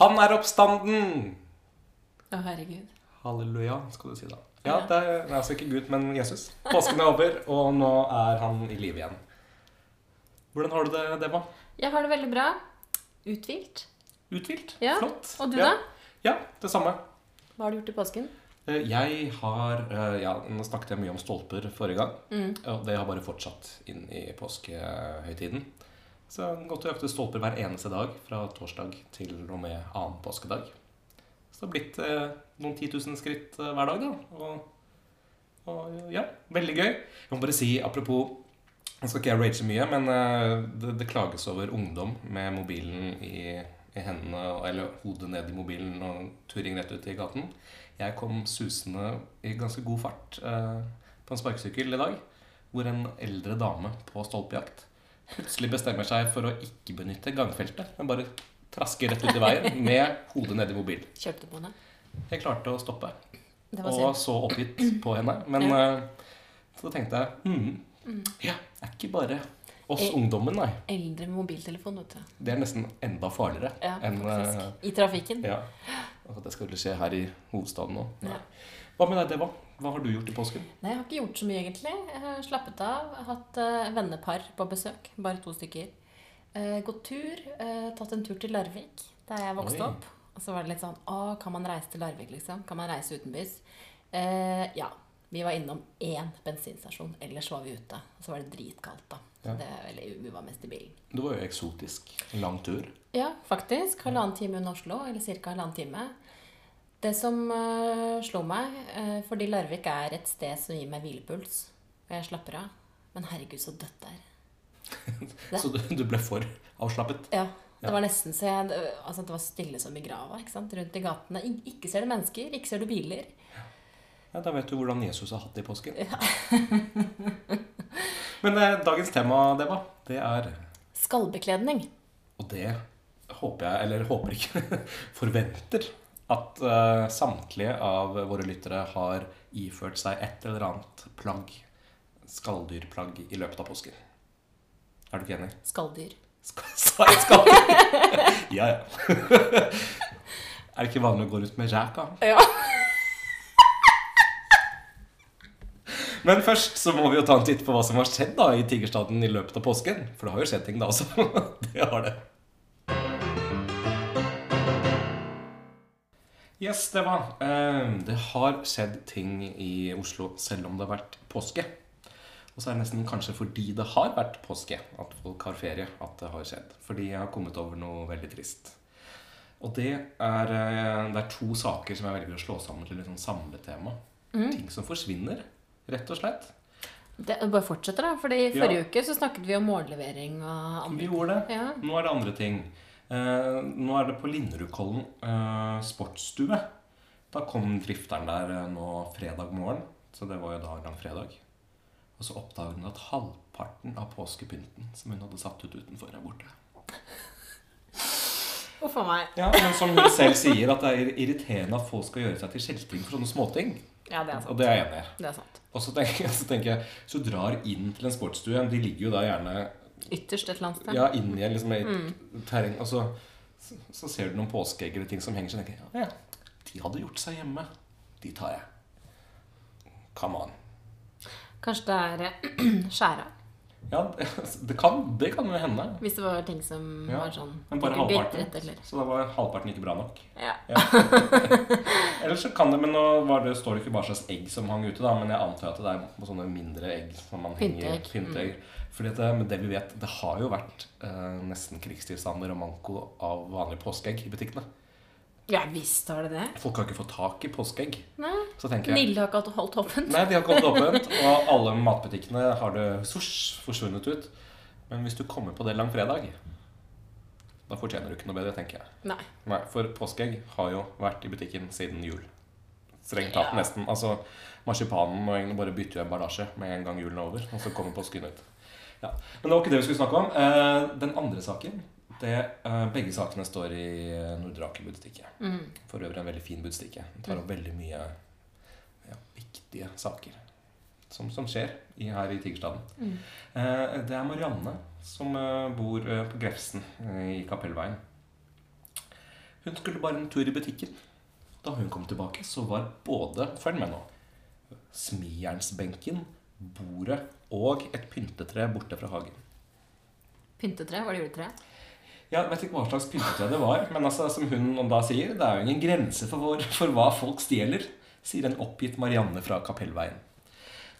Han er oppstanden! Å, herregud. Halleluja, skal du si da. Ja, det er, det er altså ikke Gud, men Jesus. Påsken er over, og nå er han i live igjen. Hvordan har du det, Deva? Jeg har det veldig bra. Uthvilt. Uthvilt? Ja, Flott. Og du, ja. da? Ja, det samme. Hva har du gjort i påsken? Eh, Jeg har eh, Ja, nå snakket jeg mye om stolper forrige gang. Mm. Og det har bare fortsatt inn i påskehøytiden. Så gått og jaktet stolper hver eneste dag fra torsdag til og med annen påskedag. Så det har blitt eh, noen 10 000 skritt eh, hver dag, da. Og, og ja, veldig gøy. Jeg må bare si, apropos Nå skal ikke jeg rage mye, men eh, det, det klages over ungdom med mobilen i, i hendene, eller hodet ned i mobilen og turing rett ut i gaten. Jeg kom susende i ganske god fart eh, på en sparkesykkel i dag, hvor en eldre dame på stolpejakt plutselig bestemmer seg for å ikke benytte gangfeltet, men bare traske rett ut i veien med hodet nedi mobilen. Kjørte på henne? Jeg klarte å stoppe, og så oppgitt på henne. Men Ja. eh, så tenkte jeg hmm, ja, det er ikke bare oss El ungdommen, nei. Eldre med mobiltelefon, vet du. Det er nesten enda farligere Ja, enn eh, I trafikken. ja. At det skal skje her i hovedstaden nå. Hva med deg, Deva? Hva har du gjort i påsken? Nei, jeg har ikke gjort så mye, egentlig. Jeg har slappet av. Hatt uh, vennepar på besøk. Bare to stykker. Uh, gått tur. Uh, tatt en tur til Larvik, der jeg vokste Oi. opp. Og så var det litt sånn Å, kan man reise til Larvik, liksom? Kan man reise utenbys? Ja. Vi var innom én bensinstasjon. Ellers var vi ute. Og så var det dritkaldt, da. Så Ja. det er veldig, vi var mest i bilen. Det var jo eksotisk. En lang tur. Ja, faktisk. Halvannen time unna Oslo. Eller ca. halvannen time. Det som uh, slo meg, uh, fordi Larvik er et sted som gir meg hvilepuls, og jeg slapper av Men herregud, så dødt det er. Så du, du ble for avslappet? Ja. Det var nesten så jeg Altså, det var stille som i grava ikke sant? rundt i gatene. Ik- Ikke ser du mennesker, ikke ser du biler. Ja, Da vet du hvordan Jesus har hatt det i påsken. Ja. Men eh, dagens tema, Deva, det er Skallbekledning. Og det håper jeg, eller håper ikke, forventer at uh, samtlige av våre lyttere har iført seg et eller annet plagg, skalldyrplagg, i løpet av påsken. Er du ikke enig? Skalldyr. Skal- Sa jeg skalldyr? ja, ja. er det ikke vanlig å gå ut med ræka? Ja. Men først så må vi jo ta en titt på hva som har skjedd da i Tigerstaden i løpet av påsken. For det har jo skjedd ting da også. det har det. Yes, det var. eh, Det har skjedd ting i Oslo selv om det har vært påske. Og så er det nesten kanskje fordi det har vært påske, at folk har ferie, at det har skjedd. Fordi jeg har kommet over noe veldig trist. Og det er, eh, det er to saker som jeg velger å slå sammen til et sånn samletema. Ting som forsvinner, rett og slett. Det, bare fortsetter, da. Fordi i forrige uke så snakket vi om mållevering og Vi gjorde det. Ja. Nå er det andre ting. Eh, nå er det på Linderudkollen eh, sportsstue. Da kom drifteren der eh, nå fredag morgen, så det var jo da langfredag. Og så oppdaget hun at halvparten av påskepynten som hun hadde satt ut utenfor, er borte. Uff a meg. Ja, Men som hun selv sier, at det er irriterende at folk skal gjøre seg til kjeltring for sånne småting. Ja, det er sant. Og det er jeg enig i. Og så tenker, jeg- så drar inn til en sportsstue De ligger jo da gjerne Ytterst et eller annet sted. Ja, inn i liksom et terreng. Og så, så, så ser du noen påskeegg eller ting som henger, så tenker jeg ja, ja, de hadde gjort seg hjemme. De tar jeg. Come on. Kanskje det er eh, skjæra. Ja, det, kan, det kan jo hende. Hvis det var ting som Ja, var sånn Men bare halvparten. eller Så da var halvparten ikke bra nok. ja. Eller så kan det, men nå var det, står det ikke hva slags egg som hang ute, da, men jeg antar at det er sånne mindre egg som man henger Pynteegg. Pynteegg. Fordi det, med det vi vet, det har jo vært eh, nesten krigstilstander og manko av vanlige påskeegg i butikkene. Ja visst har det det. Folk har ikke fått tak i påskeegg. Nei. Så tenker jeg Nille har ikke holdt åpent. Nei, de har ikke holdt åpent, og alle matbutikkene har det svosj forsvunnet ut. Men hvis du kommer på det langfredag, da fortjener du ikke noe bedre, tenker jeg. Nei. Nei, For påskeegg har jo vært i butikken siden jul. Strengt tatt Ja. nesten. Altså, Marsipanen må egentlig bare bytte emballasje med en gang julen er over, og så kommer påsken ut. Ja. Men det var ikke det vi skulle snakke om. Eh, den andre saken det, eh, Begge sakene står i eh, Nordre Aker budstikke. Mm. For øvrig en veldig fin budstikke. Den tar opp veldig mye ja, viktige saker som, som skjer i, her i Tigerstaden. Mm. Eh, det er Marianne som bor på Grefsen i Kapellveien. Hun skulle bare en tur i butikken. Da hun kom tilbake, så var både Følg med nå. Smijernsbenken, bordet og et pyntetre borte fra hagen. Pyntetre? Var det juletre? Jeg vet ikke hva slags pyntetre det var, men altså, som hun da sier, det er jo ingen grense for, hvor, for hva folk stjeler, sier en oppgitt Marianne fra Kapellveien.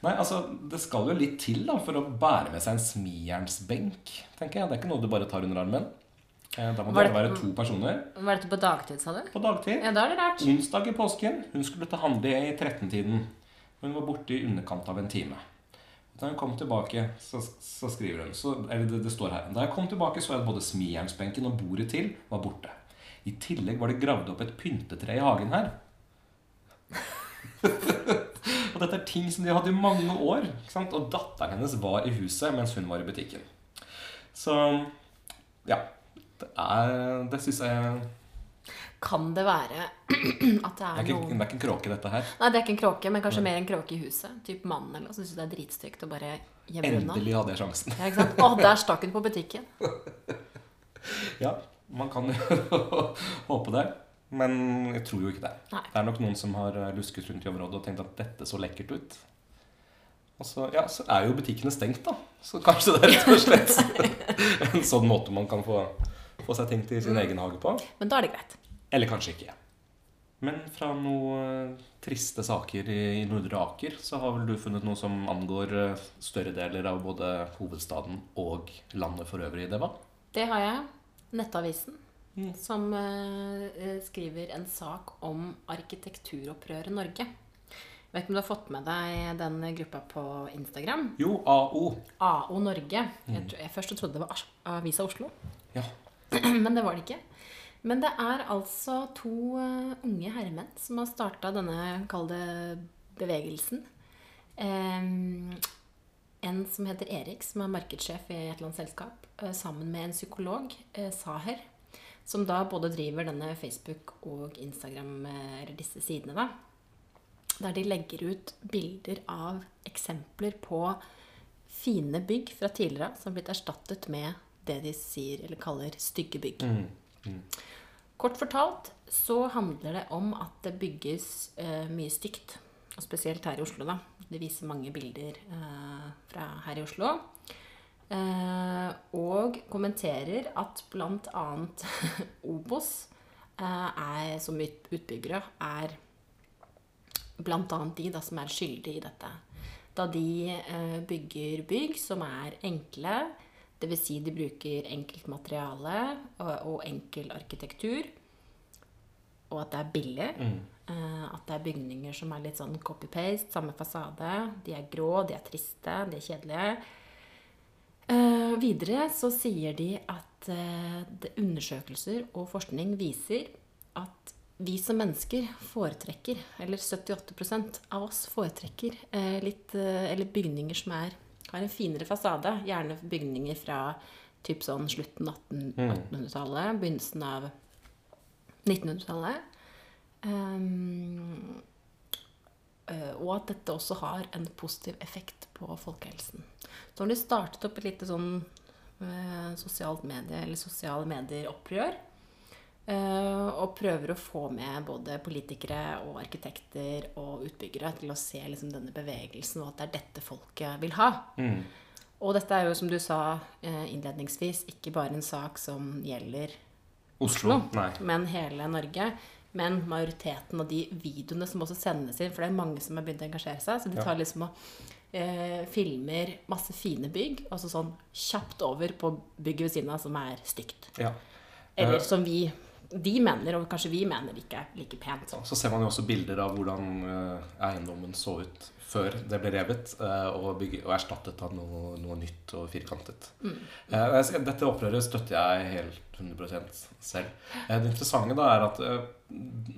Nei, altså, Det skal jo litt til da, for å bære med seg en smijernsbenk. tenker jeg. Det er ikke noe du bare tar under armen. Eh, Da må det det- være to personer Var dette på dagtid, sa du? på dagtid. Ja, da er det rart. Onsdag i påsken. Hun skulle til handle i 13-tiden. Hun var borte i underkant av en time. Da hun kom tilbake, så, så skriver hun så, Eller det, det står her. Da jeg kom tilbake, så jeg at både smijernsbenken og bordet til var borte. I tillegg var det gravd opp et pyntetre i hagen her. og dette er ting som de hadde i mange år. Og datteren hennes var i huset mens hun var i butikken. Så ja. Det, er, det syns jeg Kan det være at det det er, er ikke, noen det er ikke en kråke, dette her. Nei, det er ikke en kråke, men kanskje mer en kråke i huset. Typ mannen eller noe. Syns det er dritstygt å bare gjemme unna. Endelig hadde jeg sjansen. Ja, ikke sant? Å, der stakk hun på butikken. Ja, man kan jo håpe det. Men jeg tror jo ikke det. Nei. Det er nok noen som har eh, lusket rundt i området og tenkt at dette så lekkert ut. Og så, ja, så er jo butikkene stengt, da. Så kanskje det er rett og slett en sånn måte man kan få, få seg ting til sin egen hage på. Men da er det greit. Eller kanskje ikke. Men fra noen triste saker i Nordre Aker, så har vel du funnet noe som angår eh, større deler av både hovedstaden og landet for øvrig, Deva? Det har jeg. Nettavisen. Mm. Som eh, skriver en sak om arkitekturopprøret Norge. Jeg vet ikke om du har fått med deg den gruppa på Instagram? Jo, AO. AO Norge. Tro- jeg først trodde det var Avisa Oslo, Ja. men det var det ikke. Men det er altså to eh, unge herremenn som har starta denne, kall det, bevegelsen. Em, en som heter Erik, som er markedssjef i et eller annet selskap, eh, sammen med en psykolog, eh, Saher, som da både driver denne Facebook- og Instagram, eller disse sidene, da. Der de legger ut bilder av eksempler på fine bygg fra tidligere som har blitt erstattet med det de sier eller kaller stygge bygg. Kort fortalt så handler det om at det bygges eh, mye stygt. Og spesielt her i Oslo, da. Det viser mange bilder eh, fra her i Oslo. Eh, og kommenterer at bl.a. Obos, eh, er, som utbyggere, er bl.a. de da, som er skyldige i dette. Da de eh, bygger bygg som er enkle, dvs. Si de bruker enkelt materiale og, og enkel arkitektur, og at det er billig. Eh, at det er bygninger som er litt sånn copy-paste, samme fasade. De er grå, de er triste, de er kjedelige. Uh, videre så sier de at uh, det undersøkelser og forskning viser at vi som mennesker foretrekker, eller 78 av oss foretrekker, litt, eller bygninger som er, har en finere fasade. Gjerne bygninger fra typ sånn slutten av 1800-tallet, begynnelsen av 1900-tallet. Um, eh, og at dette også har en positiv effekt på folkehelsen. Så har de startet opp et lite sånn eh, sosialt medie, eller sosiale medier-opprør. Eh, og prøver å få med både politikere og arkitekter og utbyggere til å se liksom, denne bevegelsen, og at det er dette folket vil ha. Og dette er jo, som du sa eh, innledningsvis, ikke bare en sak som gjelder Oslo? Oslo men hele Norge. Men majoriteten av de videoene som også sendes inn, for det er mange som har begynt å engasjere seg, så de tar liksom og eh, filmer masse fine bygg, og så sånn kjapt over på bygget ved siden av som er stygt. Ja. Eller Eh. som vi de mener, og kanskje vi mener ikke like pent. Så ser man jo også bilder av hvordan eh, eiendommen så ut før det ble revet eh, og, bygget, og erstattet av noe, noe nytt og firkantet. Mm. dette opprøret støtter jeg helt 100 selv. Eh, det interessante da er at eh,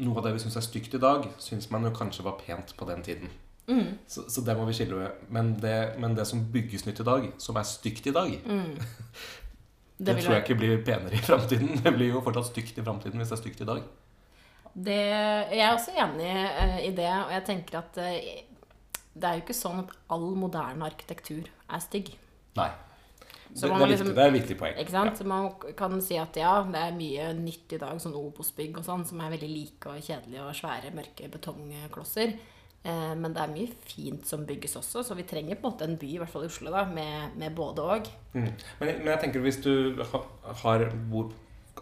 noe av det vi syns er stygt i dag, syns man jo kanskje var pent på den tiden. Så, så det må vi skille med. Men det, men det som bygges nytt i dag, som er stygt i dag, det, det tror jeg ikke blir penere i framtiden. Det blir jo fortsatt stygt i framtiden hvis det er stygt i dag. Det, jeg er også enig eh, i det, og jeg tenker at eh, det er jo ikke sånn at all moderne arkitektur er stygg. Nei. Det, det, er liksom- viktig, det er et viktig poeng. Ikke sant? Så man kan si at ja, det er mye nytt i dag, sånn Obos-bygg og sånn, som er veldig like og kjedelige og svære, mørke betongklosser. Eh, men det er mye fint som bygges også, så vi trenger på en måte en by, i hvert fall i Oslo, da, med, med både og. Mm. Men, men jeg tenker hvis du ha, har hvor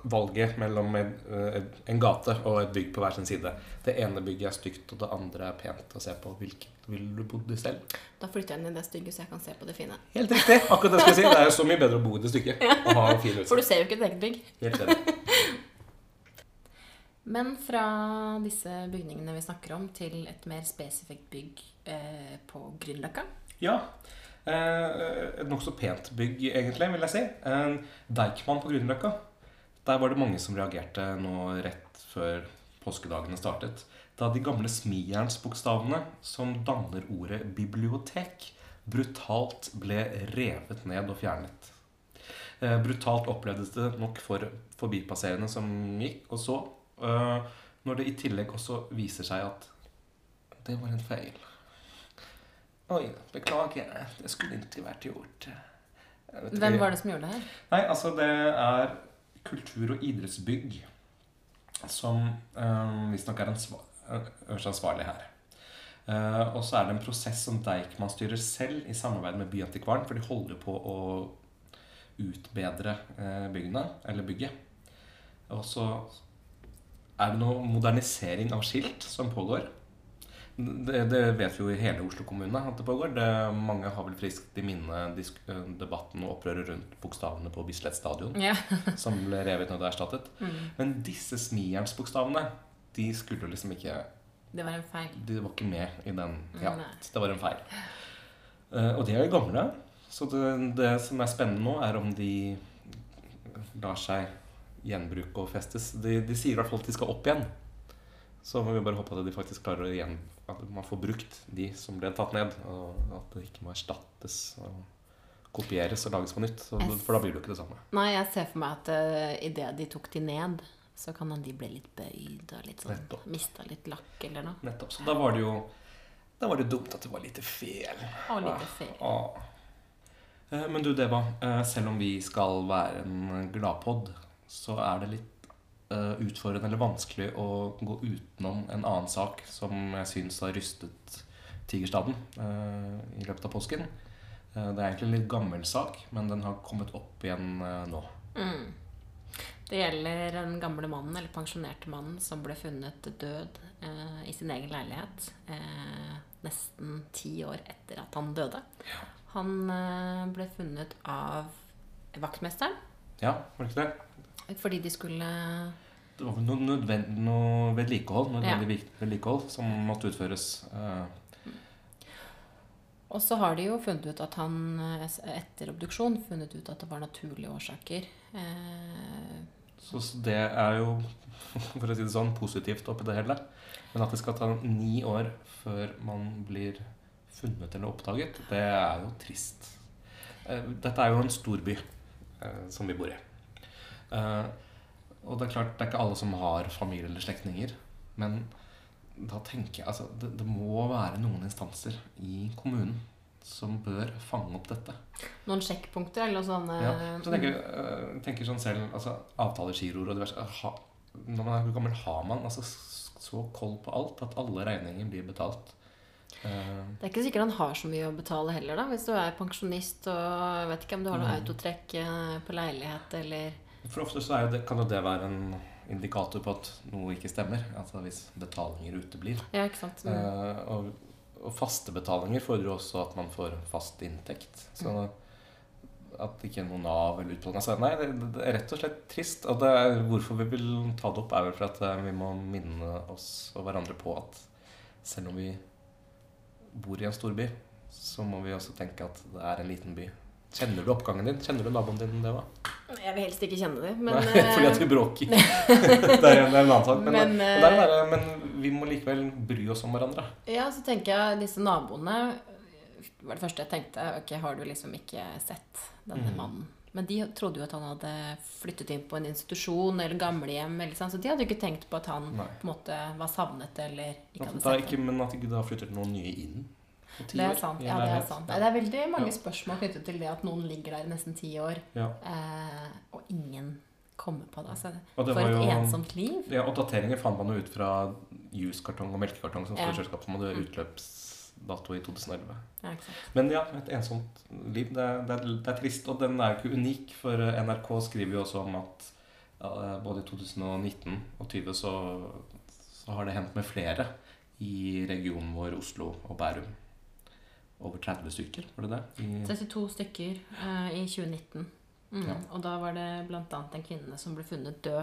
valget mellom en, eh, en gate og et bygg på hver sin side Det ene bygget er stygt, og det andre er pent å se på. Hvilket ville du bodd i selv? Da flytter jeg inn i det stygge, så jeg kan se på det fine. Helt riktig! Akkurat det jeg skulle si. Det er jo så mye bedre å bo i det ha fin For du ser jo ikke et eget bygg. Helt enig. Men fra disse bygningene vi snakker om, til et mer spesifikt bygg eh, på Grünerløkka. Ja. Eh, et nokså pent bygg, egentlig, vil jeg si. En Deichman på Grünerløkka. Der var det mange som reagerte nå rett før påskedagene startet. Da de gamle smijernsbokstavene som danner ordet bibliotek, brutalt ble revet ned og fjernet. Eh, brutalt opplevdes det nok for forbipasserende som gikk og så, når det i tillegg også viser seg at det var en feil. Oi, beklager. Det skulle ikke vært gjort. Hvem var det som gjorde det her? Nei, altså det er kultur- og idrettsbygg som um, visstnok er ansva- ansvarlig her. Uh, og så er det en prosess som Deichman styrer selv i samarbeid med Byantikvaren, for de holder på å utbedre eh, byggene, eller bygget. Og så er det noe modernisering av skilt som pågår. Det, det vet vi jo i hele Oslo kommune at det pågår. Det, mange har vel friskt i minne eh, debatten og opprøret rundt bokstavene på Bislett stadion, Ja. som ble revet ned og erstattet. Mm. Men disse smijernsbokstavene, de skulle liksom ikke Det var en feil. De var ikke med i den. Ja, Nei. det var en feil. Eh, og de er jo gamle. Så det, det som er spennende nå, er om de lar seg gjenbruke og festes. De, de sier i hvert fall at de skal opp igjen. Så må vi bare håpe at de faktisk klarer å igjen At man får brukt de som ble tatt ned. Og at det ikke må erstattes og kopieres og lages på nytt. Så, for da blir det jo ikke det samme. Nei, jeg ser for meg at uh, idet de tok de ned, så kan de bli litt bøyd og litt sånn Nettopp. Mista litt lakk eller noe. Nettopp. Så da var det jo Da var det dumt at det var lite fel. Og litt fel. Ah, ah. Men du, Deva. eh, Selv om vi skal være en gladpod, så er det litt uh, utfordrende eller vanskelig å gå utenom en annen sak som jeg syns har rystet Tigerstaden uh, i løpet av påsken. Uh, Det er egentlig en litt gammel sak, men den har kommet opp igjen nå. Mm. Det gjelder den gamle mannen, eller pensjonerte mannen, som ble funnet død i sin egen leilighet nesten ti år etter at han døde. Han eh, ble funnet av vaktmesteren Ja, var det ikke det? Fordi de skulle Det var noe, nødvend, noe vedlikehold, nødvendig Ja. vedlikehold som måtte utføres. eh, Og så har de jo funnet ut at han eh, etter obduksjon funnet ut at det var naturlige årsaker. Eh, Så det er jo, for å si det sånn, positivt oppi det hele. Men at det skal ta ni år før man blir funnet eller oppdaget, det er jo trist. Dette er jo en storby som vi bor i. Eh, Og det er klart, det er ikke alle som har familie eller slektninger. Men da tenker jeg altså, det, det må være noen instanser i kommunen som bør fange opp dette. noen sjekkpunkter eller noe sånt. Ja, eh, så tenker, jeg tenker sånn selv altså, Avtalegiroer og diverse ha, Når man er gammel, har man altså så koll på alt at alle regninger blir betalt. Eh, Det er ikke sikkert han har så mye å betale heller, da. Hvis du er pensjonist og vet ikke om du har noe Mm. autotrekk eh, på leilighet eller for ofte så er det, kan jo det være en indikator på at noe ikke stemmer. Altså hvis betalinger uteblir. Ja, ikke sant. Mm. Eh, og, og faste betalinger fordrer også at man får fast inntekt. Så at ikke noe Nav eller utbetaling altså, Nei, det, det er rett og slett trist. Og det er, hvorfor vi vil ta det opp, er vel for at eh, vi må minne oss og hverandre på at selv om vi bor i en storby, så må vi også tenke at det er en liten by. Kjenner du oppgangen din? Kjenner du naboen din, det òg? Jeg vil helst ikke kjenne dem, men Nei, fordi at eh, vi bråker. det, er, det en annen sak. Men, Men, men, eh, det er bare, men vi må likevel bry oss om hverandre. Ja, så tenker jeg disse naboene var det første jeg tenkte. Ok, har du liksom ikke sett denne mm. mannen? Men de trodde jo at han hadde flyttet inn på en institusjon eller gamlehjem. Eller sånn, så de hadde jo ikke tenkt på at han Nei. på en måte var savnet eller ikke hadde sett ikke, men at ikke da flytter noen nye inn. Det er sant. Ja, det er sant. Det er veldig mange Ja. spørsmål knyttet til det at noen ligger der i nesten ti år, Ja. eh, og ingen kommer på det. Altså, Og det for et jo- ensomt liv. Ja, og dateringer fant man jo ut fra juskartong og melkekartong som står store selskap som hadde Mm. utløpsdato i 2011. Ja. Men ja, et ensomt liv. Det, er- det, er, det er trist, og den er jo ikke unik, for eh, NRK skriver jo også om at både i 2019 og 2020 så, så har det hendt med flere i regionen vår, Oslo og Bærum. Over 30 stykker, var det det? I, 32 stykker uh, i 2019. Mm. Ja. Og da var det bl.a. en kvinne som ble funnet død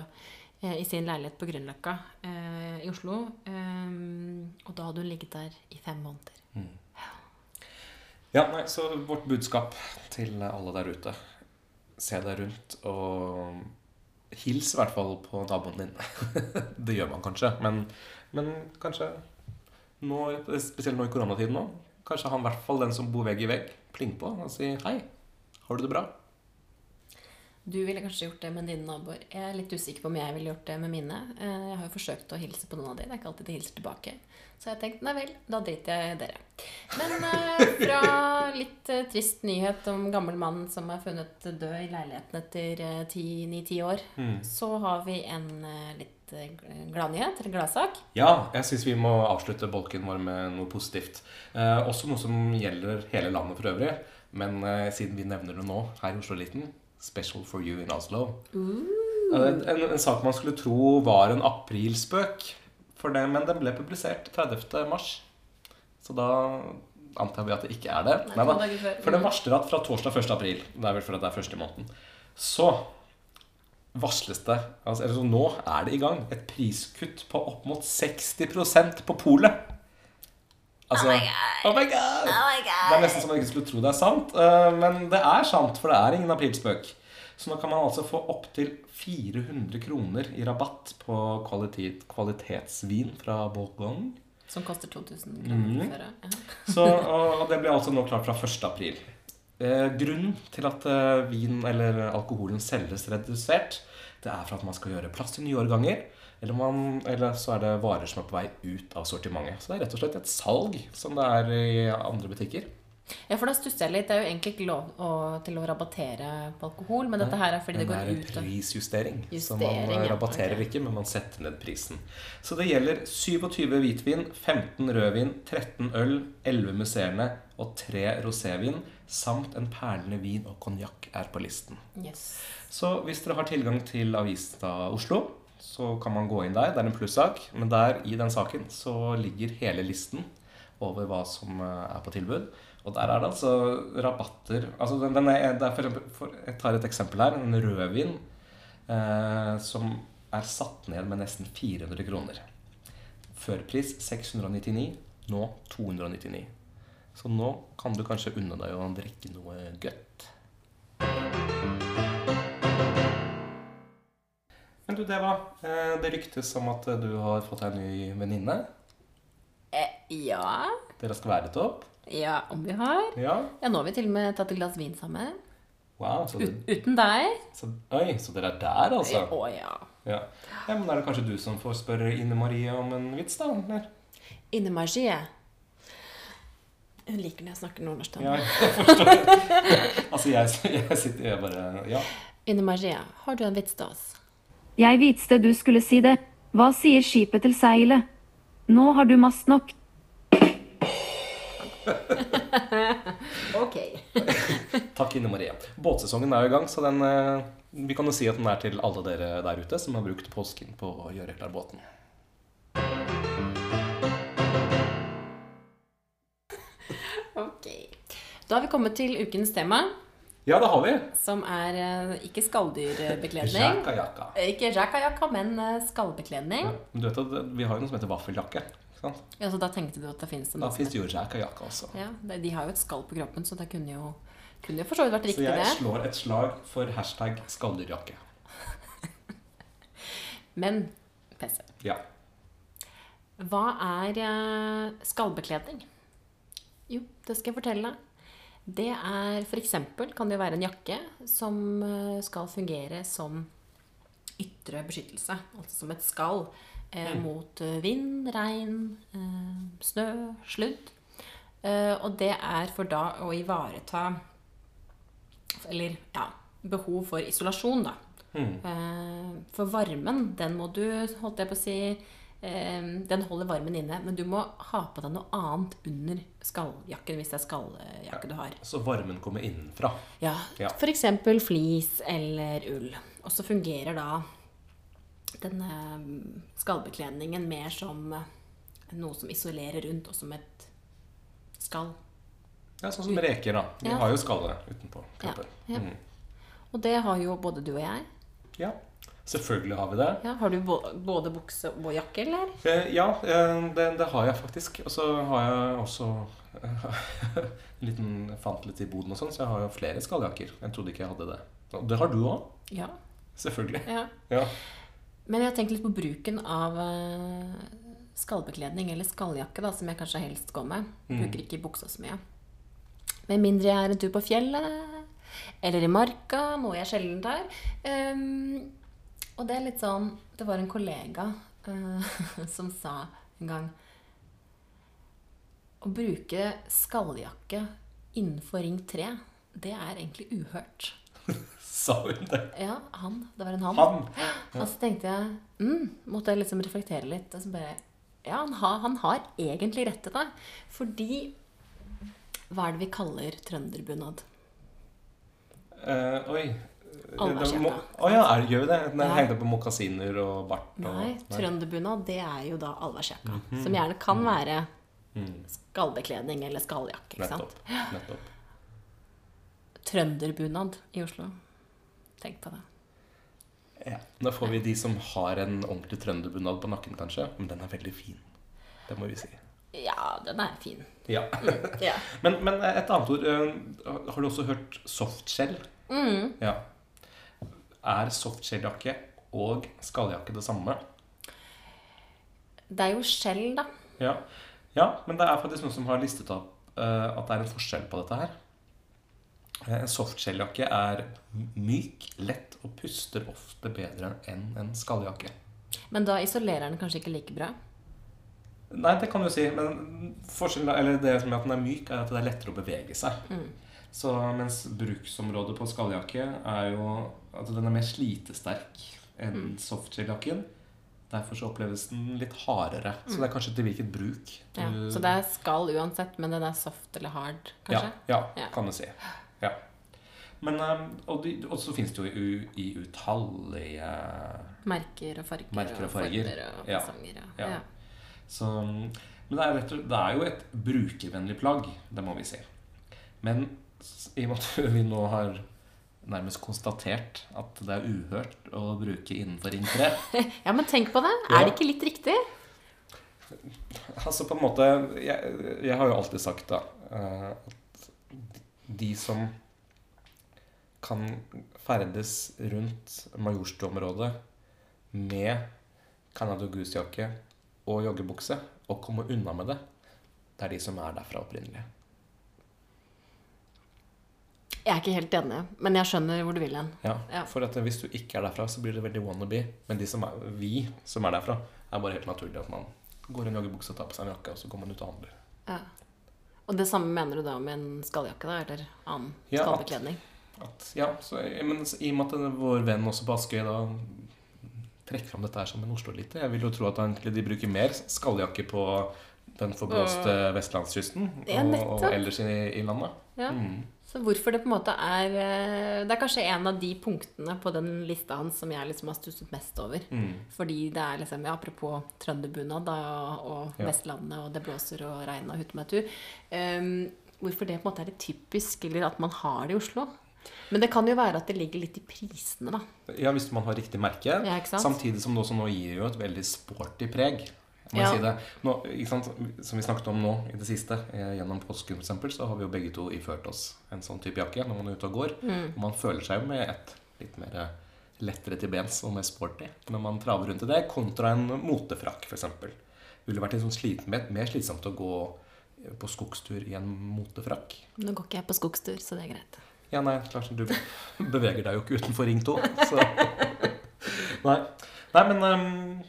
uh, i sin leilighet på Grünerløkka uh, i Oslo. Eh, og da hadde hun ligget der i fem måneder. Mm. Ja, nei, så vårt budskap til alle der ute Se deg rundt og hils i hvert fall på naboen din. det gjør man kanskje, men, men kanskje nå, spesielt nå i koronatiden nå, kanskje han i hvert fall den som bor vegg i vegg, pling på og si hei. Har du det bra? Du ville kanskje gjort det med dine naboer. Jeg er litt usikker på om jeg ville gjort det med mine. Eh, Jeg har jo forsøkt å hilse på noen av de. Det er ikke alltid de hilser tilbake. Så jeg tenkte tenkt nei vel, da driter jeg i dere. Men eh, fra litt eh, trist nyhet om gammel mann som er funnet død i leiligheten etter ni-ti år, så har vi en eh, litt eh, gladnyhet, eller gladsak. Ja, jeg syns vi må avslutte bolken vår med noe positivt. Eh, også noe som gjelder hele landet for øvrig. Men eh, siden vi nevner det nå her i Oslo-eliten Special for you in Oslo. Uh. En, en sak man skulle tro var en aprilspøk, for det, men den ble publisert 30. mars. Så da antar vi at det ikke er det. Nei, to. For den varsler at fra torsdag 1. april, det er vel fordi det er første i måneden, så varsles det altså, altså, Nå er det i gang et priskutt på opp mot 60% på polet. Altså, oh my god! Det er nesten som man ikke skulle tro det er sant. eh, Men det er sant, for det er ingen aprilspøk. Så nå kan man altså få opptil 400 kroner i rabatt på kvalitet, kvalitetsvin fra Bourgogne. Som koster 2000 Mm. kroner før. Ja. Så, og og det blir altså nå klart fra 1. april. Eh, grunnen til at eh, vin eller alkoholen selges redusert, det er for at man skal gjøre plass til nye årganger. Eller, man, eller så er det varer som er på vei ut av sortimentet. Så det er rett og slett et salg, som det er i andre butikker. Ja, for da stusser jeg litt. Det er jo egentlig ikke lov å, til å rabattere på alkohol, men dette her er fordi det går går det er en prisjustering. så man ja, rabatterer okay. ikke, men man setter ned prisen. Så det gjelder 27 hvitvin, 15 rødvin, 13 øl, 11 musserende og 3 rosévin, samt en perlende vin og konjakk er på listen. Yes. Så hvis dere har tilgang til Avista Oslo, så kan man gå inn der. Det er en plussak. Men der i den saken så ligger hele listen over hva som eh, er på tilbud. Og der er det altså rabatter altså den, den er, det er for eksempel, for, Jeg tar et eksempel her. En rødvin eh, som er satt ned med nesten 400 kroner. Førpris 699, nå 299. Så nå kan du kanskje unne deg å drikke noe godt. Men du, Deva. eh, Det ryktes om at du har fått deg en ny venninne. Eh, ja. Dere skal være litt opp. Ja, om vi har. Ja. Ja, nå har vi til og med tatt et glass vin sammen. Wow. Så, Ut, det, uten deg. så, oi, så dere er der, altså? Å ja. Ja. ja. Men er det kanskje du som får spørre Ine Marie om en vits, da? Eller? Ine Marie? Hun liker når jeg snakker nordnorsk. Ja, Ja. jeg forstår. altså, jeg, jeg sitter jeg bare Ja. Ine Marie, har du en vits til oss? Jeg visste du skulle si det. Hva sier skipet til seilet? Nå har du mast nok. Ok. Takk, Ine Marie. Båtsesongen er jo i gang, så den, eh, vi kan jo si at den er til alle dere der ute som har brukt påsken på å gjøre klar båten. Ok. Da har vi kommet til ukens tema, Ja, det har vi. som er eh, ikke skalldyrbekledning. Jaka-jaka. Ikke jackajakka, men eh, skallbekledning. Ja, men du vet at Vi har jo noe som heter vaffeljakke. Sant? Ja, så da tenkte du at det finnes en Da fins det jo jaka-jaka også. Ja, De har jo et skall på kroppen, så det kunne jo, kunne jo for så vidt vært riktig, det. Så jeg det. slår et slag for hashtag skalldyrjakke. Men PC, Ja. hva er eh, skallbekledning? Jo, det skal jeg fortelle deg. Det er f.eks. kan det være en jakke som eh, skal fungere som ytre beskyttelse. Altså som et skall eh, Mm. mot eh, vind, regn, eh, snø, sludd. Eh, og det er for da å ivareta Eller ja, behov for isolasjon, da. Mm. For varmen, den må du, holdt jeg på å si Den holder varmen inne, men du må ha på deg noe annet under skalljakken hvis det er skalljakke du har. Så varmen kommer innenfra. Ja, Ja. F.eks. flis eller ull. Og så fungerer da denne skallbekledningen mer som eh, noe som isolerer rundt, og som et skall. Ja, Sånn som reker, da. De Ja. har jo skallet utenpå kroppen. ja. Mm. Og det har jo både du og jeg. ja. Selvfølgelig har vi det. Ja, har du både bukse og jakke, eller? Eh, ja, eh, det, det har jeg faktisk. Og så har jeg også eh, en liten fant litt i boden og sånn, så jeg har jo flere skalljakker. Jeg trodde ikke jeg hadde det. Og det har du òg. Ja. Selvfølgelig. ja. Ja. Men jeg har tenkt litt på bruken av eh, skallbekledning, eller skalljakke, da, som jeg kanskje helst går med. Bruker ikke buksa så mye. Med mindre jeg er en tur på fjellet, eller i marka, noe jeg sjelden tar. Um, og det er litt sånn Det var en kollega uh, som sa en gang Å bruke skalljakke innenfor Ring 3, det er egentlig uhørt. Sa hun det? Ja, han. Det var en han. Han! Og så tenkte jeg mm, Måtte jeg liksom reflektere litt. Og så bare, ja, han har, han har egentlig rett til det. Fordi Hva er det vi kaller trønderbunad? Eh, oi. Må- Å ja, er, gjør vi det? Den Ja. hengte på mokasiner og bart? Og, Nei, trønderbunad det er jo da alvakjaka. Mm -hmm. Som gjerne kan være Mm, skallbekledning eller skalljakke. nettopp. nettopp. Trønderbunad i Oslo. Tenk på det. Ja. Da får vi de som har en ordentlig trønderbunad på nakken, kanskje. Men den er veldig fin. Det må vi si. Ja, den er fin. Ja. Ja. Men, men et annet ord eh, Har du også hørt softshell? Mm. Ja. Er softshelljakke og skalljakke det samme? Det er jo skjell, da. Ja. ja, men det er faktisk noen som har listet opp eh, at det er en forskjell på dette her. Eh, En softshelljakke er myk, lett og puster ofte bedre enn en skalljakke. Men da isolerer den kanskje ikke like bra. Nei, det kan du si, men eller det som er at den er myk, er at det er lettere å bevege seg. Så mens bruksområdet på skalljakke er jo at den er mer slitesterk enn softshelljakken. Derfor så oppleves den litt hardere. Så det er kanskje til hvilket bruk. Ja. Så det er skall uansett, men den er soft eller hard, kanskje? Ja, Ja. ja, kan du si. Ja. Men, um, og, de, og så finnes det jo i, i utallige Merker og farger Merker og farger. og Ja. fasonger. Ja. Ja. Ja. Så, Men det er, rett og, det er jo et brukervennlig plagg, det må vi si. Men i og med at vi nå har nærmest konstatert at det er uhørt å bruke innenfor Ring 3 ja, men tenk på det. Ja. Er det ikke litt riktig? Altså på en måte Jeg, jeg har jo alltid sagt da eh, at de som kan ferdes rundt Majorstua-området med Canada Goose-jakke og joggebukse og komme unna med det, det er de som er derfra opprinnelig. Jeg er ikke helt enig, men jeg skjønner hvor du vil hen. Ja, Ja. For at hvis du ikke er derfra, så blir det veldig wannabe. Men de som er, vi som er derfra, er bare helt naturlig at man går i en joggebukse og tar på seg en jakke, og så går man ut og handler. Ja. Og det samme mener du da med en skalljakke, da? Eller annen Ja, skallbekledning? Ja, så, men i og med at vår venn også på Askøy da trekker fram dette her som en Oslo-elite Jeg vil jo tro at de bruker mer skalljakke på den forblåste vestlandskysten og, og ellers i, i landet. Ja. Mm. Så hvorfor det på en måte er eh, Det er kanskje en av de punktene på den lista hans som jeg liksom har stusset mest over. Mm. Fordi det er liksom, ja, apropos trønderbunad og, og Ja. Vestlandet, og det blåser og regner og hutemetur. Um, hvorfor det på en måte er litt typisk, eller at man har det i Oslo. Men det kan jo være at det ligger litt i prisene, da. Ja, hvis man har riktig merke. Ja? Samtidig som det også nå gir jo et veldig sporty preg. Må Ja. si det. Nå? Som vi snakket om nå i det siste, eh, gjennom påsken eksempel, så har vi jo begge to iført oss en sånn type jakke når man er ute og går. Mm. Og man føler seg jo med et litt mer eh, lettere til bens og mer sporty når man traver rundt i det, kontra en motefrakk f.eks. Ville det vært liksom sliten, slit, mer, slitsomt å gå eh, på skogstur i en motefrakk? Nå går ikke jeg på skogstur, så det er greit. Ja, nei, klart du beveger deg jo ikke utenfor Ring 2. Så. Nei. nei, men ehm,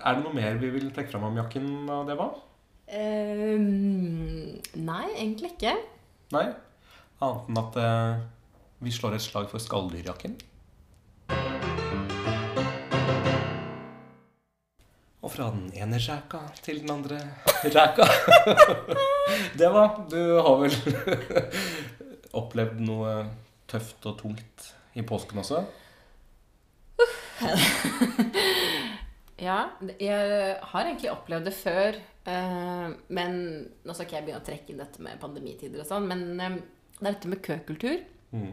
er det noe mer vi vil trekke fram om jakken det, hva? Ehm, nei, egentlig ikke. Nei. Annet enn at uh, vi slår et slag for skalldyrjakken. Og fra den ene ræka til den andre ræka. Det var Du har vel opplevd noe tøft og tungt i påsken også? Ja, jeg har egentlig opplevd det før. eh, Men nå skal ikke jeg begynne å trekke inn dette med pandemitider og sånn, men eh, det er dette med køkultur. Mm.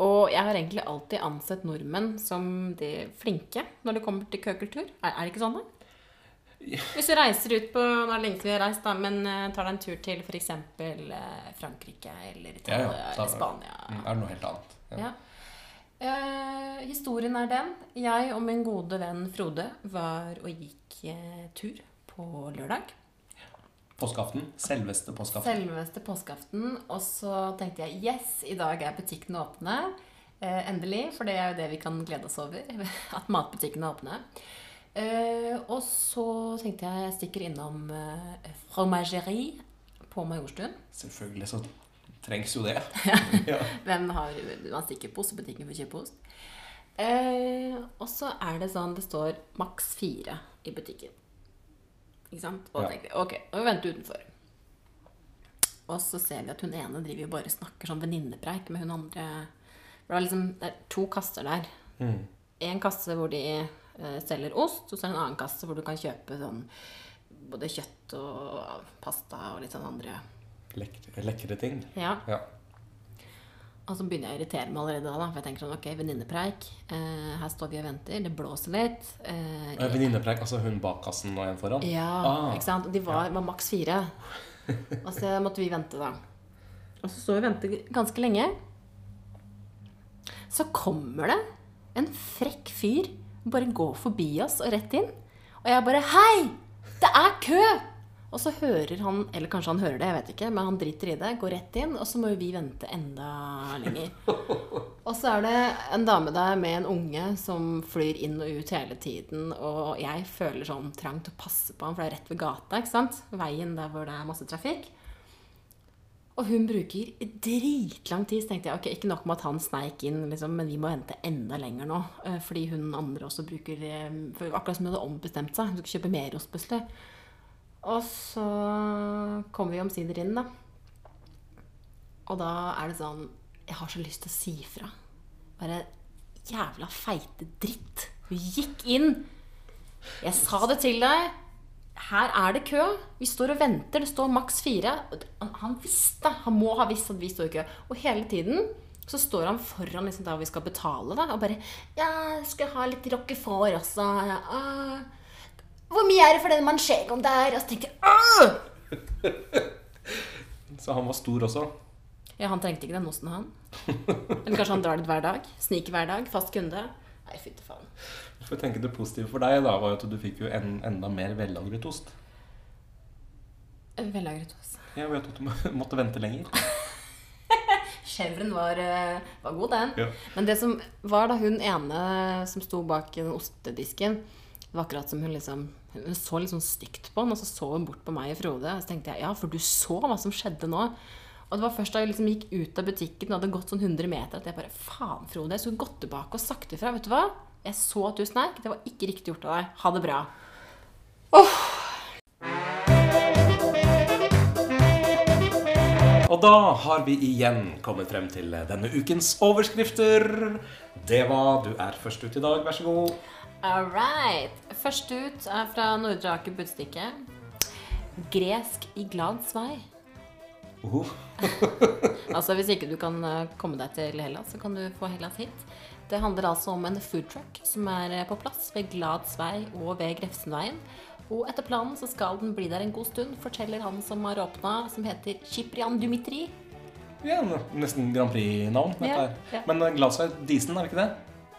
Og jeg har egentlig alltid ansett nordmenn som de flinke når det kommer til køkultur. Er, er det ikke sånn, da? Hvis du reiser ut på Nå er det lenge siden vi har reist, da, men eh, tar deg en tur til f.eks. Frankrike eller Ja, Italia ja, eller da- Spania. Mm, Er det noe helt annet? Ja. Eh, historien er den. Jeg og min gode venn Frode var og gikk eh, tur på lørdag. Påskeaften. Selveste påskeaften. Selveste påskeaften. Og så tenkte jeg yes, i dag er butikkene åpne. Eh, endelig, for det er jo det vi kan glede oss over. At matbutikkene er åpne. Eh, og så tenkte jeg jeg stikker innom eh, fromagerie på Majorstuen. Selvfølgelig så trengs jo det. ja. Hvem har Man stikker på ostebutikken for å kjøpe ost. Eh, og så er det sånn det står maks fire i butikken. Ikke sant? Og da jeg ok, nå vi venter utenfor. Og så ser vi at hun ene driver jo bare snakker sånn venninnepreik med hun andre. For det er liksom det er to kasser der. Mm. En kasse hvor de eh, selger ost, og så er det en annen kasse hvor du kan kjøpe sånn både kjøtt og pasta og litt sånn andre Lekre, lekre ting. Ja. Ja. Og så begynner jeg å irritere meg allerede da. For jeg tenker sånn, ok, venninnepreik. Eh, her står vi og venter. Det blåser litt. Eh, Eh, Venninnepreik, altså hun bak kassen og en foran? ja, Ah. ikke sant? De var, var maks fire. Og så måtte vi vente, da. Og så står vi og venter ganske lenge. Så kommer det en frekk fyr bare går forbi oss og rett inn. Og jeg bare Hei! Det er kø! Og så hører han, eller kanskje han hører det, jeg vet ikke, men han driter i det, går rett inn, og så må jo vi vente enda lenger. Og så er det en dame der med en unge som flyr inn og ut hele tiden, og jeg føler sånn trang til å passe på ham, for det er rett ved gata, ikke sant? Veien der hvor det er masse trafikk. Og hun bruker dritlang tid, så tenkte jeg, ok, ikke nok med at han sneik inn, liksom, men vi må vente enda lenger nå, eh, fordi hun andre også bruker, eh, for akkurat som hun hadde ombestemt seg, hun skulle kjøpe mer ost plutselig. Og så kommer vi omsider inn, da. Og da er det sånn Jeg har så lyst til å si fra. Bare jævla feite dritt. Du gikk inn. Jeg sa det til deg. Her er det kø. Vi står og venter. Det står maks fire. Han, visste. Han må ha visst at vi står i kø. Og hele tiden så står han foran liksom der vi skal betale, da, og bare Ja, skal jeg ha litt rockefòr også? Ja. Hvor mye er det for den manchegoen der? Og så tenkte jeg Åh! Så han var stor også? Ja, han trengte ikke den osten, han. Eller kanskje han drar dit hver dag. Sniker hver dag. Fast kunde. Nei, fytti faen. For å tenke Det positive for deg da var jo at du fikk jo en, enda mer vellagret ost. Vellagret ost. Jeg vet at du måtte vente lenger. Chevren var, eh, var god, den. Ja. Men det som var da hun ene som sto bak den ostedisken Det var akkurat som hun liksom Hun så litt sånn stygt på han, og så så hun bort på meg og Frode. Og så tenkte jeg ja, for du så hva som skjedde nå. Og det var først da jeg liksom gikk ut av butikken og hadde gått sånn 100 meter, at jeg bare Faen, Frode, jeg skulle gått tilbake og sagt ifra. Vet du hva? Jeg så at du sneik. Det var ikke riktig gjort av deg. Ha det bra. Og da har vi igjen kommet frem til denne ukens overskrifter. Det var Du er først ut i dag, vær så god. All right. Først ut er fra Nordre Aker Budstikke. Gresk i glads vei. Uh -huh. Altså Hvis ikke du kan eh, komme deg til Hellas, så kan du få Hellas hit. Det handler altså om en foodtruck som er eh, på plass ved Glads vei og ved Grefsenveien. Og etter planen så skal den bli der en god stund, forteller han som har åpna, som heter Kyprian Dumitri. Ja, nesten Grand Prix-navn. Ja, ja. Men eh, Gladsvei Disen, er det ikke det?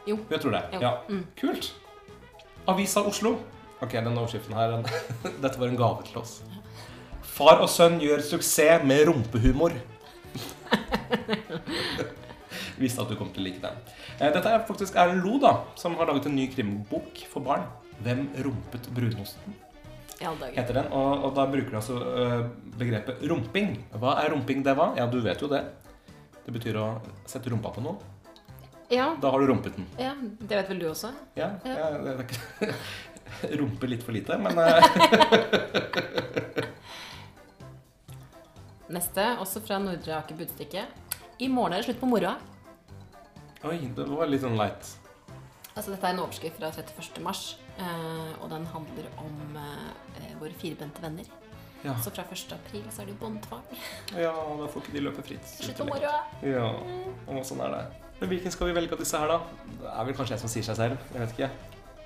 Jo. Jeg tror det. Jo. Ja. Mm. Kult. Avisa Oslo. Ok, den overskriften her Dette var en gave til oss. Far og sønn gjør suksess med rumpehumor. Visste at du kom til å like den. Eh, Dette er faktisk Erlend Lo, da, som har laget en ny krimbok for barn. Hvem rumpet brunosten? Heter den. Og, og da bruker de altså øh, begrepet rumping. Hva er rumping, det var? Ja, du vet jo det. Det betyr å sette rumpa på noe. Ja, Da har du rumpet den. ja, det vet vel du også? Ja, Ja. ja. ikke Rumpe litt for lite, men øh, Neste, også fra Nordre Aker Budstikke. I morgen er det slutt på moroa. Oi, det var litt sånn light. Altså, dette er en overskrift fra 31. mars, eh, og den handler om eh, våre firbente venner. Ja. Så fra 1. april så er det jo båndtvang. ja, da får ikke de løpe fritt. Slutt på moroa. Ja, og sånn er det. Men hvilken skal vi velge av disse her, da? Det er vel kanskje jeg som sier seg selv. Jeg vet ikke.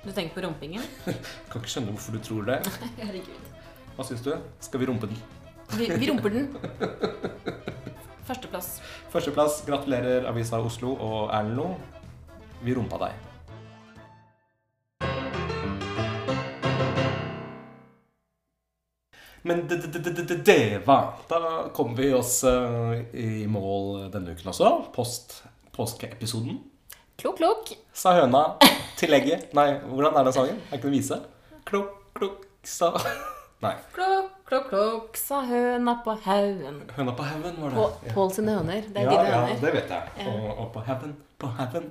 Du tenker på rumpingen? Kan ikke skjønne hvorfor du tror det. Herregud. Hva syns du? Skal vi rumpe den? Vi, vi rumper den. Førsteplass. Førsteplass. Gratulerer Avisa Oslo og Erlend Lo. Vi rumpa deg. Men det, det, det, det, det, det var Da kom vi oss eh, i mål denne uken også. Post påskeepisoden. Klok, klok. Sa høna til egget. Nei, hvordan er den sangen? Er ikke det vise? Klok, klok, sa Nei. Klok, klok, klok, sa høna på haugen. Høna på haugen, var det. På Pål sine høner. Det er ja, dine ja, det vet jeg. Og, og på haugen, på haugen.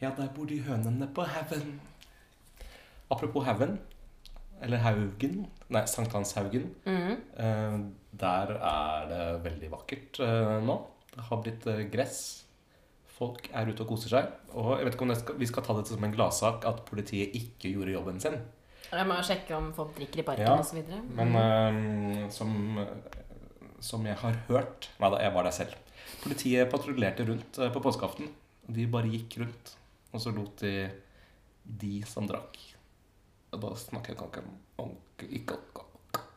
Ja, der bor de hønene på haugen. Apropos haugen, eller Haugen, nei, Sankthanshaugen. Mm. Eh, der er det veldig vakkert eh, nå. Det har blitt eh, gress. Folk er ute og koser seg. Og jeg vet ikke om skal, vi skal ta dette som en gladsak at politiet ikke gjorde jobben sin. Jeg må sjekke om folk drikker i parken Ja, videre. Men uh, som, som jeg har hørt Nei da, jeg var der selv. Politiet patruljerte rundt eh, på påskeaften. De bare gikk rundt, og så lot de de som drakk Og da snakker jeg ikke om,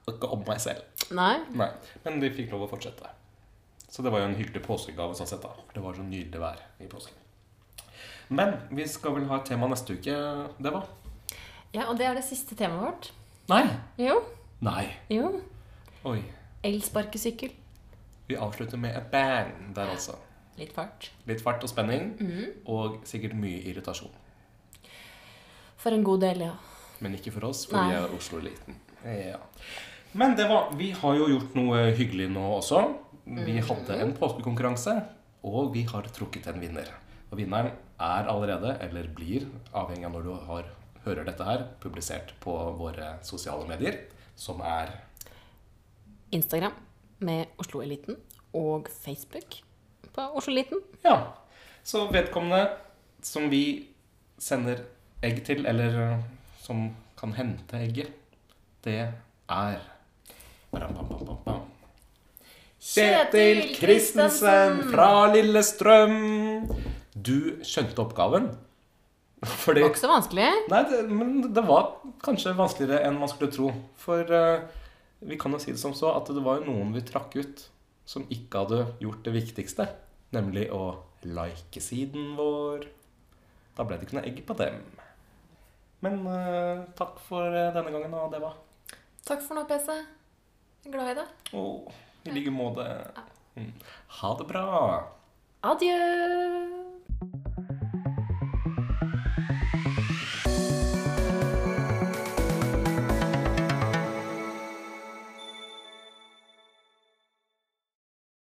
ikke om meg selv. Nei? Nei, Men de fikk lov å fortsette. Så det var jo en hyggelig påskegave. sånn sett da. Det var så nydelig vær i påsken. Men vi skal vel ha et tema neste uke. Det var Ja, og det er det siste temaet vårt. Nei! Jo. Nei. Jo. Oi. Elsparkesykkel. Vi avslutter med et bang der, altså. Litt fart. Litt fart og spenning, og sikkert mye irritasjon. For en god del, ja. Men ikke for oss, for Nei. vi er Oslo-eliten. Ja. Men det var, vi har jo gjort noe hyggelig nå også. Vi hadde en påskekonkurranse, og vi har trukket en vinner. Og vinneren er allerede, eller blir, avhengig av når du har, hører dette her, publisert på våre sosiale medier, som er Instagram med Oslo-eliten og Facebook på Oslo-eliten. Ja. Så vedkommende som vi sender egg til, eller som kan hente egget, det er bam, bam, bam. Kjetil Kristensen fra Lillestrøm. Du skjønte oppgaven. Det var ikke så vanskelig. Nei, det, men det var kanskje vanskeligere enn man skulle tro. For uh, vi kan jo si det som så at det var noen vi trakk ut som ikke hadde gjort det viktigste. Nemlig å like siden vår. Da ble det ikke noe egg på dem. Men uh, takk for eh, denne gangen, og det var Takk for nå, PC. Jeg er glad i deg. Å, i like måte. Mm. Ha det bra. Adjø.